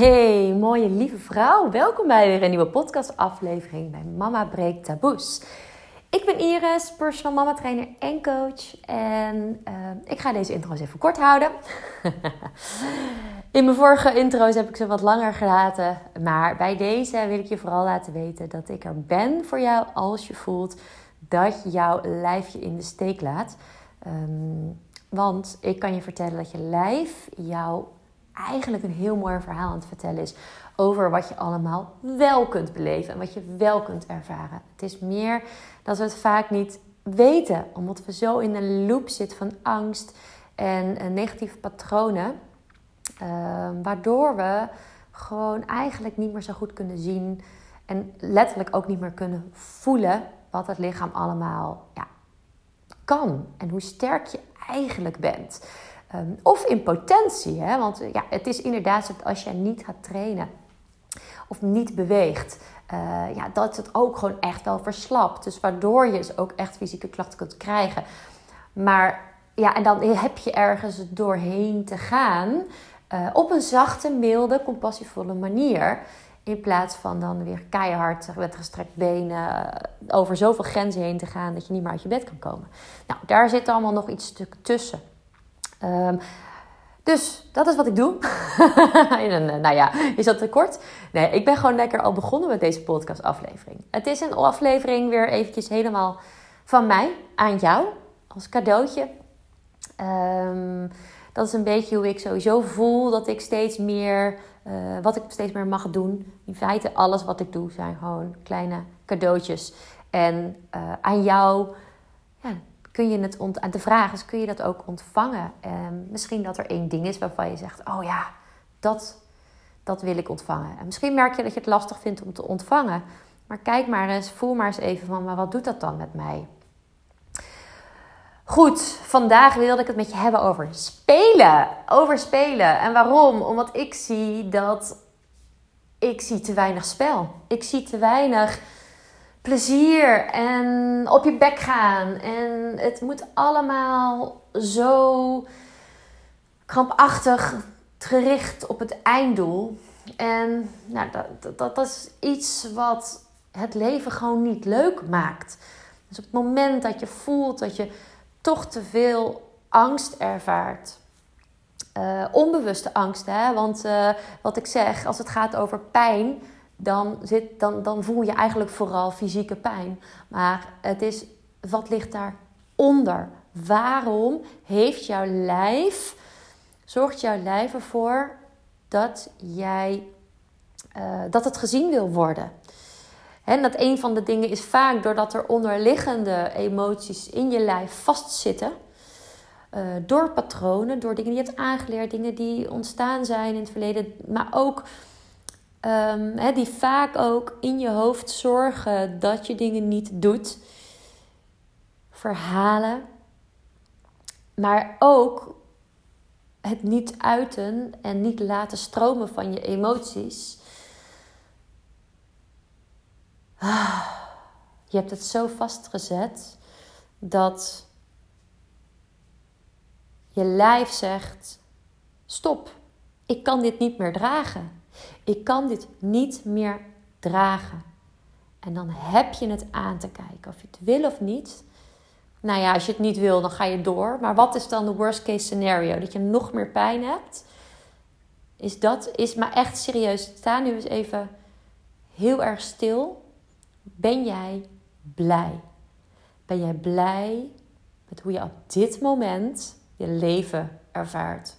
Hey, mooie lieve vrouw. Welkom bij weer een nieuwe podcastaflevering bij Mama Breekt Taboes. Ik ben Iris, personal mama trainer en coach. En uh, ik ga deze intro's even kort houden. In mijn vorige intro's heb ik ze wat langer gelaten. Maar bij deze wil ik je vooral laten weten dat ik er ben voor jou als je voelt dat jouw lijf je in de steek laat. Um, want ik kan je vertellen dat je lijf jou eigenlijk een heel mooi verhaal aan het vertellen is over wat je allemaal wel kunt beleven en wat je wel kunt ervaren. Het is meer dat we het vaak niet weten, omdat we zo in een loop zitten van angst en negatieve patronen, ehm, waardoor we gewoon eigenlijk niet meer zo goed kunnen zien en letterlijk ook niet meer kunnen voelen wat het lichaam allemaal ja, kan en hoe sterk je eigenlijk bent. Um, of in potentie, hè? want ja, het is inderdaad zo dat als jij niet gaat trainen of niet beweegt, uh, ja, dat het ook gewoon echt wel verslapt. Dus waardoor je dus ook echt fysieke klachten kunt krijgen. Maar ja, en dan heb je ergens doorheen te gaan uh, op een zachte, milde, compassievolle manier. In plaats van dan weer keihard met gestrekt benen eh, over zoveel grenzen heen te gaan dat je niet meer uit je bed kan komen. Nou, daar zit allemaal nog iets tussen. Um, dus dat is wat ik doe. en, nou ja, is dat te kort? Nee, ik ben gewoon lekker al begonnen met deze podcastaflevering. Het is een aflevering weer eventjes helemaal van mij aan jou als cadeautje. Um, dat is een beetje hoe ik sowieso voel dat ik steeds meer, uh, wat ik steeds meer mag doen. In feite, alles wat ik doe zijn gewoon kleine cadeautjes. En uh, aan jou kun je het ont de vraag is, kun je dat ook ontvangen? Um, misschien dat er één ding is waarvan je zegt, oh ja, dat, dat wil ik ontvangen. En misschien merk je dat je het lastig vindt om te ontvangen. Maar kijk maar eens, voel maar eens even van, maar wat doet dat dan met mij? Goed, vandaag wilde ik het met je hebben over spelen. Over spelen. En waarom? Omdat ik zie dat ik zie te weinig spel. Ik zie te weinig plezier en op je bek gaan. En het moet allemaal zo krampachtig gericht op het einddoel. En nou, dat, dat, is iets wat het leven gewoon niet leuk maakt. Dus op het moment dat je voelt dat je toch te veel angst ervaart. Uh, onbewuste angst, hè? want uh, wat ik zeg, als het gaat over pijn, dan, zit, dan, dan voel je eigenlijk vooral fysieke pijn. Maar het is, wat ligt daaronder? Waarom heeft jouw lijf, zorgt jouw lijf ervoor dat jij, uh, dat het gezien wil worden? En dat een van de dingen is vaak doordat er onderliggende emoties in je lijf vastzitten. Uh, door patronen, door dingen die je hebt aangeleerd, dingen die ontstaan zijn in het verleden, maar ook um, die vaak ook in je hoofd zorgen dat je dingen niet doet. Verhalen, maar ook het niet uiten en niet laten stromen van je emoties. Je hebt het zo vastgezet dat je lijf zegt: stop, ik kan dit niet meer dragen. Ik kan dit niet meer dragen. En dan heb je het aan te kijken of je het wil of niet. Nou ja, als je het niet wil, dan ga je door. Maar wat is dan de worst case scenario? Dat je nog meer pijn hebt? Is dat, is maar echt serieus. Sta nu eens even heel erg stil. Ben jij blij? Ben jij blij met hoe je op dit moment je leven ervaart?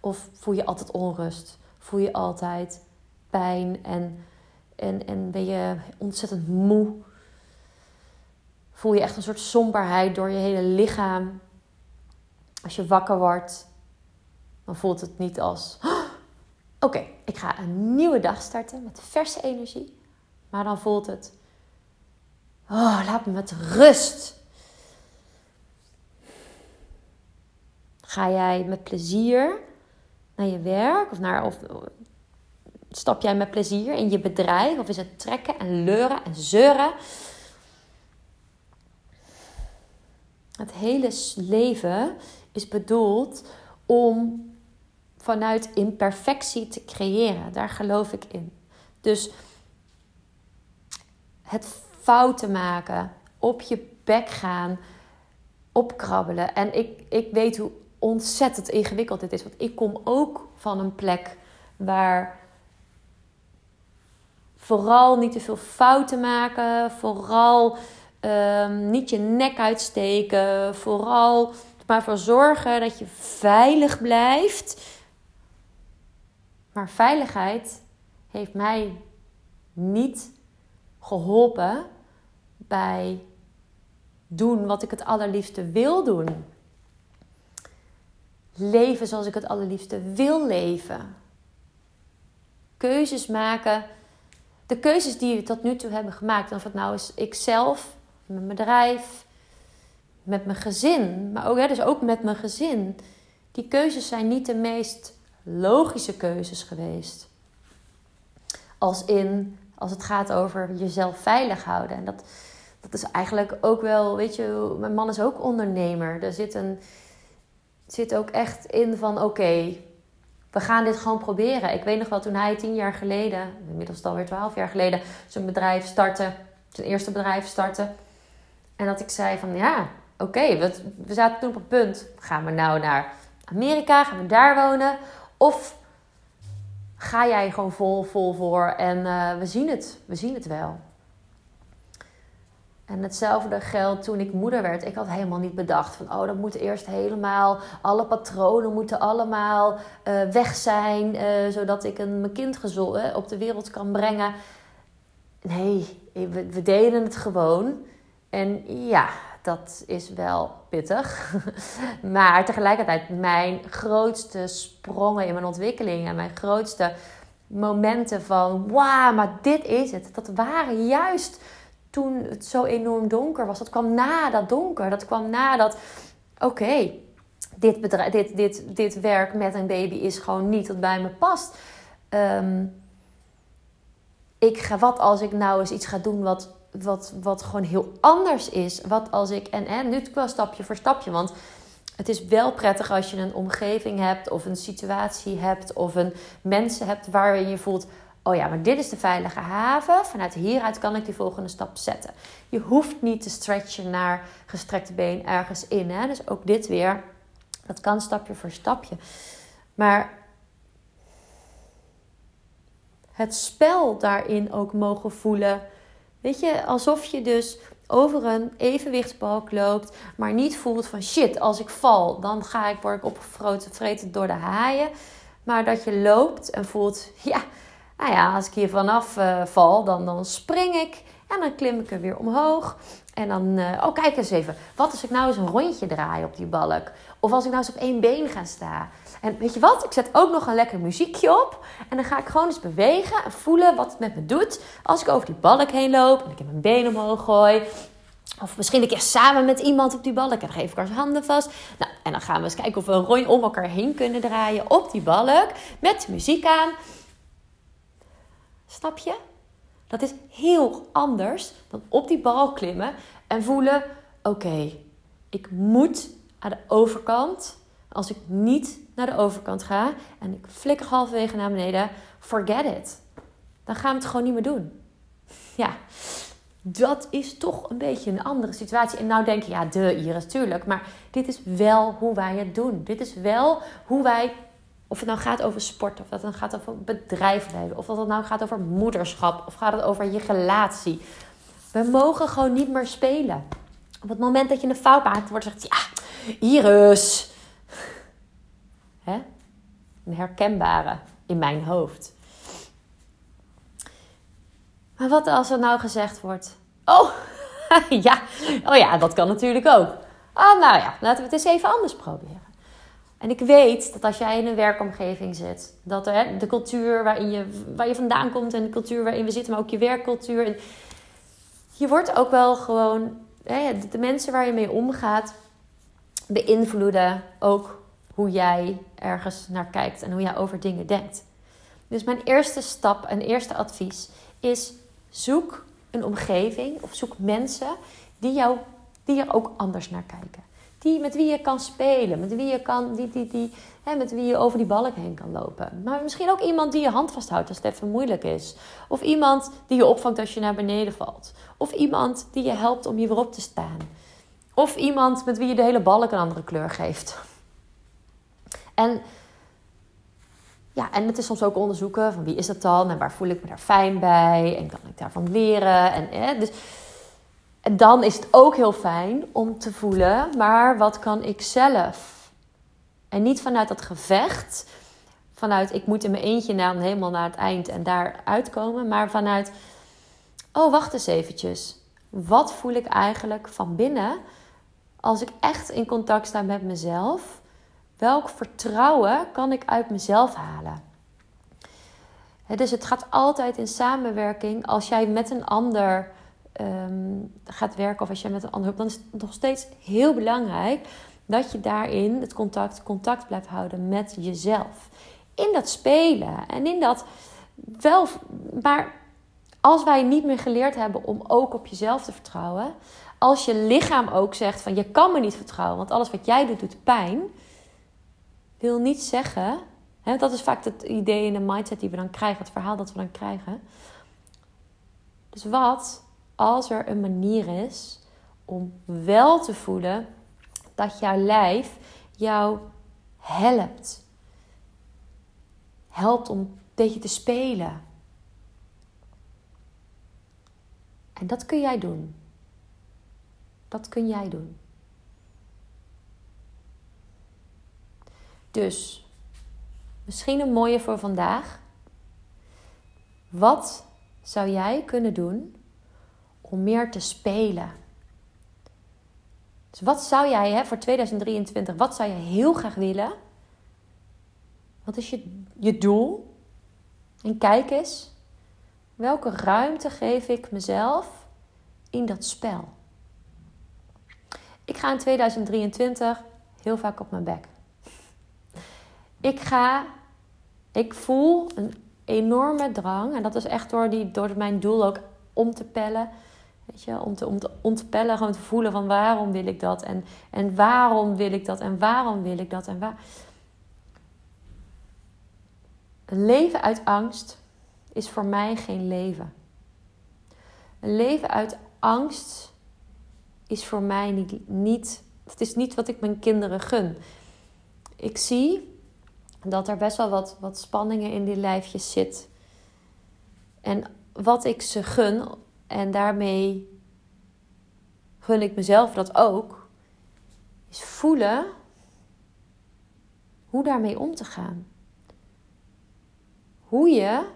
Of voel je altijd onrust? Voel je altijd pijn en, en, en ben je ontzettend moe? Voel je echt een soort somberheid door je hele lichaam? Als je wakker wordt, dan voelt het niet als: oké, ik ga een nieuwe dag starten met verse energie. Maar dan voelt het: oh, laat me met rust. Ga jij met plezier naar je werk of, naar, of stap jij met plezier in je bedrijf of is het trekken en leuren en zeuren? Het hele leven is bedoeld om vanuit imperfectie te creëren. Daar geloof ik in. Dus het fouten maken, op je bek gaan, opkrabbelen. En ik, ik weet hoe ontzettend ingewikkeld dit is. Want ik kom ook van een plek waar vooral niet te veel fouten maken, vooral um, niet je nek uitsteken, vooral maar voor zorgen dat je veilig blijft. Maar veiligheid heeft mij niet geholpen bij doen wat ik het allerliefste wil doen. Leven zoals ik het allerliefste wil leven. Keuzes maken. De keuzes die we tot nu toe hebben gemaakt. Of het nou is ikzelf, mijn bedrijf, met mijn gezin. Maar ook, hè, dus ook met mijn gezin. Die keuzes zijn niet de meest logische keuzes geweest. Als in, als het gaat over jezelf veilig houden. En dat, dat is eigenlijk ook wel, weet je, mijn man is ook ondernemer. Er zit, een, zit ook echt in van, oké, we gaan dit gewoon proberen. Ik weet nog wel, toen hij tien jaar geleden, inmiddels alweer twaalf jaar geleden, zijn bedrijf startte, zijn eerste bedrijf startte. En dat ik zei van, ja, oké, we, we zaten toen op het punt, gaan we nou naar Amerika, gaan we daar wonen? Of ga jij gewoon vol, vol voor en uh, we zien het, we zien het wel. En hetzelfde geldt toen ik moeder werd. Ik had helemaal niet bedacht van, oh, dat moet eerst helemaal, alle patronen moeten allemaal uh, weg zijn, uh, zodat ik een, mijn kind gezond, uh, op de wereld kan brengen. Nee, we, we deden het gewoon. En ja, dat is wel pittig. maar tegelijkertijd, mijn grootste sprongen in mijn ontwikkeling en mijn grootste momenten van wauw, maar dit is het. Dat waren juist toen het zo enorm donker was. Dat kwam na dat donker. Dat kwam na dat, oké, dit, dit, dit, dit werk met een baby is gewoon niet wat bij me past. Um, ik ga, wat als ik nou eens iets ga doen wat wat, wat gewoon heel anders is. Wat als ik, en, en nu wel stapje voor stapje, want het is wel prettig als je een omgeving hebt of een situatie hebt of een mensen hebt waarin je voelt, oh ja, maar dit is de veilige haven. Vanuit hieruit kan ik die volgende stap zetten. Je hoeft niet te stretchen naar gestrekte been ergens in. Hè? Dus ook dit weer, dat kan stapje voor stapje. Maar het spel daarin ook mogen voelen Weet je, alsof je dus over een evenwichtsbalk loopt, maar niet voelt van shit, als ik val, dan ga ik, word ik opgevreten door de haaien. Maar dat je loopt en voelt, ja, nou ja, als ik hier vanaf uh, val, dan, dan spring ik en dan klim ik er weer omhoog. En dan, uh, oh kijk eens even, wat als ik nou eens een rondje draai op die balk? Of als ik nou eens op één been ga staan? En weet je wat? Ik zet ook nog een lekker muziekje op. En dan ga ik gewoon eens bewegen en voelen wat het met me doet. Als ik over die balk heen loop en ik heb mijn been omhoog gooi. Of misschien een keer samen met iemand op die balk. En dan geef ik haar handen vast. Nou, en dan gaan we eens kijken of we een rondje om elkaar heen kunnen draaien op die balk. Met muziek aan. Snap je? Dat is heel anders dan op die balk klimmen en voelen: oké, ik moet aan de overkant. Als ik niet naar de overkant ga en ik flikker halverwege naar beneden, forget it. Dan gaan we het gewoon niet meer doen. Ja, dat is toch een beetje een andere situatie. En nou denk je, ja, de Iris, tuurlijk. Maar dit is wel hoe wij het doen. Dit is wel hoe wij, of het nou gaat over sport, of dat het gaat over bedrijfsleven, of dat het nou gaat over moederschap, of gaat het over je relatie. We mogen gewoon niet meer spelen. Op het moment dat je een fout maakt, wordt gezegd, ja, Iris, Hè? Een herkenbare in mijn hoofd. Maar wat als er nou gezegd wordt: Oh, ja, oh ja, dat kan natuurlijk ook. Oh, nou ja, laten we het eens even anders proberen. En ik weet dat als jij in een werkomgeving zit, dat de cultuur waarin je, waar je vandaan komt en de cultuur waarin we zitten, maar ook je werkcultuur. En je wordt ook wel gewoon, hè, de mensen waar je mee omgaat, beïnvloeden ook hoe jij ergens naar kijkt en hoe jij over dingen denkt. Dus mijn eerste stap en eerste advies is: zoek een omgeving of zoek mensen die, jou, die er ook anders naar kijken. Die, met wie je kan spelen, met wie je, kan, die, die, die, hè, met wie je over die balk heen kan lopen. Maar misschien ook iemand die je hand vasthoudt als het even moeilijk is. Of iemand die je opvangt als je naar beneden valt. Of iemand die je helpt om je weer op te staan. Of iemand met wie je de hele balk een andere kleur geeft. En ja, en het is soms ook onderzoeken van wie is dat dan en waar voel ik me daar fijn bij en kan ik daarvan leren. En, eh, dus, en dan is het ook heel fijn om te voelen, maar wat kan ik zelf? En niet vanuit dat gevecht, vanuit ik moet in mijn eentje naar, helemaal naar het eind en daar uitkomen, maar vanuit, oh wacht eens eventjes, wat voel ik eigenlijk van binnen als ik echt in contact sta met mezelf? Welk vertrouwen kan ik uit mezelf halen? dus het gaat altijd in samenwerking. Als jij met een ander ehm, gaat werken of als jij met een ander dan is het nog steeds heel belangrijk dat je daarin het contact, contact blijft houden met jezelf. In dat spelen en in dat wel. Maar als wij niet meer geleerd hebben om ook op jezelf te vertrouwen, als je lichaam ook zegt van je kan me niet vertrouwen, want alles wat jij doet doet pijn wil niet zeggen. Hè, dat is vaak het idee in de mindset die we dan krijgen, het verhaal dat we dan krijgen. Dus wat als er een manier is om wel te voelen dat jouw lijf jou helpt? Helpt om beetje te spelen. En dat kun jij doen. Dat kun jij doen. Dus, misschien een mooie voor vandaag. Wat zou jij kunnen doen om meer te spelen? Dus wat zou jij hè, voor 2023, wat zou je heel graag willen? Wat is je, je doel? En kijk eens, welke ruimte geef ik mezelf in dat spel? Ik ga in 2023 heel vaak op mijn bek. Ik ga, ik voel een enorme drang. En dat is echt door, die, door mijn doel ook om te pellen. Om te, om te ontpellen, gewoon te voelen van waarom wil ik dat? En, en waarom wil ik dat? En waarom wil ik dat? En waar... Een leven uit angst is voor mij geen leven. Een leven uit angst is voor mij niet, niet. Het is niet wat ik mijn kinderen gun. Ik zie dat er best wel wat, wat spanningen in die lijfjes zit. En wat ik ze gun, en daarmee gun ik mezelf dat ook, is voelen hoe daarmee om te gaan. Hoe je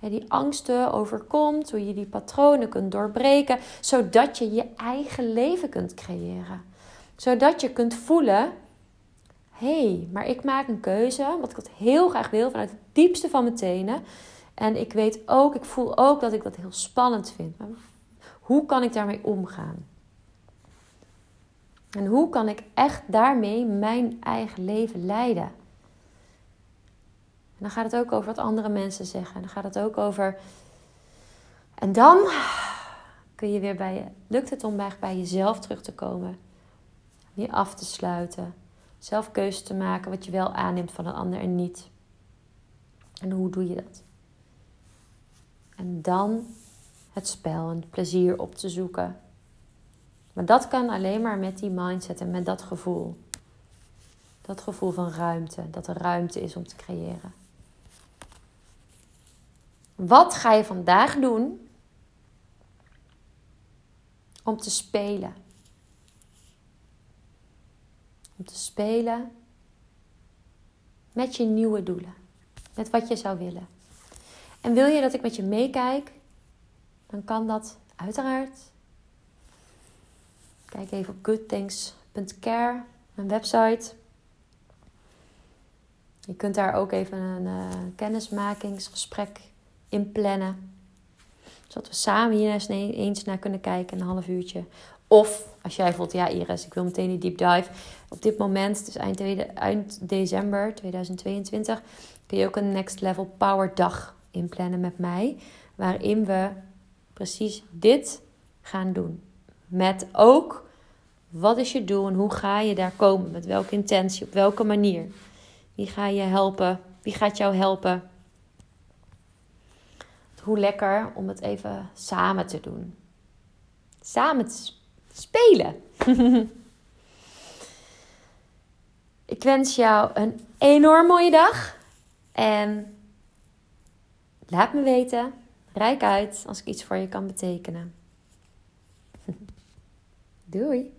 die angsten overkomt, hoe je die patronen kunt doorbreken, zodat je je eigen leven kunt creëren. Zodat je kunt voelen hey, maar ik maak een keuze, wat ik dat heel graag wil, vanuit het diepste van mijn tenen. En ik weet ook, ik voel ook dat ik dat heel spannend vind. Hoe kan ik daarmee omgaan? En hoe kan ik echt daarmee mijn eigen leven leiden? En dan gaat het ook over wat andere mensen zeggen. En dan gaat het ook over. En dan kun je weer bij je. Lukt het om bij jezelf terug te komen? Weer af te sluiten zelf keuze te maken wat je wel aanneemt van een ander en niet. En hoe doe je dat? En dan het spel en het plezier op te zoeken. Maar dat kan alleen maar met die mindset en met dat gevoel. Dat gevoel van ruimte, dat er ruimte is om te creëren. Wat ga je vandaag doen om te spelen? Om te spelen met je nieuwe doelen. Met wat je zou willen. En wil je dat ik met je meekijk? Dan kan dat uiteraard. Kijk even op goodthings.care, mijn website. Je kunt daar ook even een uh, kennismakingsgesprek in plannen. Zodat we samen hier eens, naar kunnen kijken, een half uurtje. Of als jij voelt, ja Iris, ik wil meteen die deep dive. Op dit moment, is eind, eind december 2022, kun je ook een Next Level Power dag inplannen met mij. Waarin we precies dit gaan doen. Met ook Wat is je doel en hoe ga je daar komen? Met welke intentie, op welke manier? Wie ga je helpen? Wie gaat jou helpen? Hoe lekker om het even samen te doen. Samen te spelen. Ik wens jou een enorm mooie dag. En laat me weten, rijk uit als ik iets voor je kan betekenen. Doei!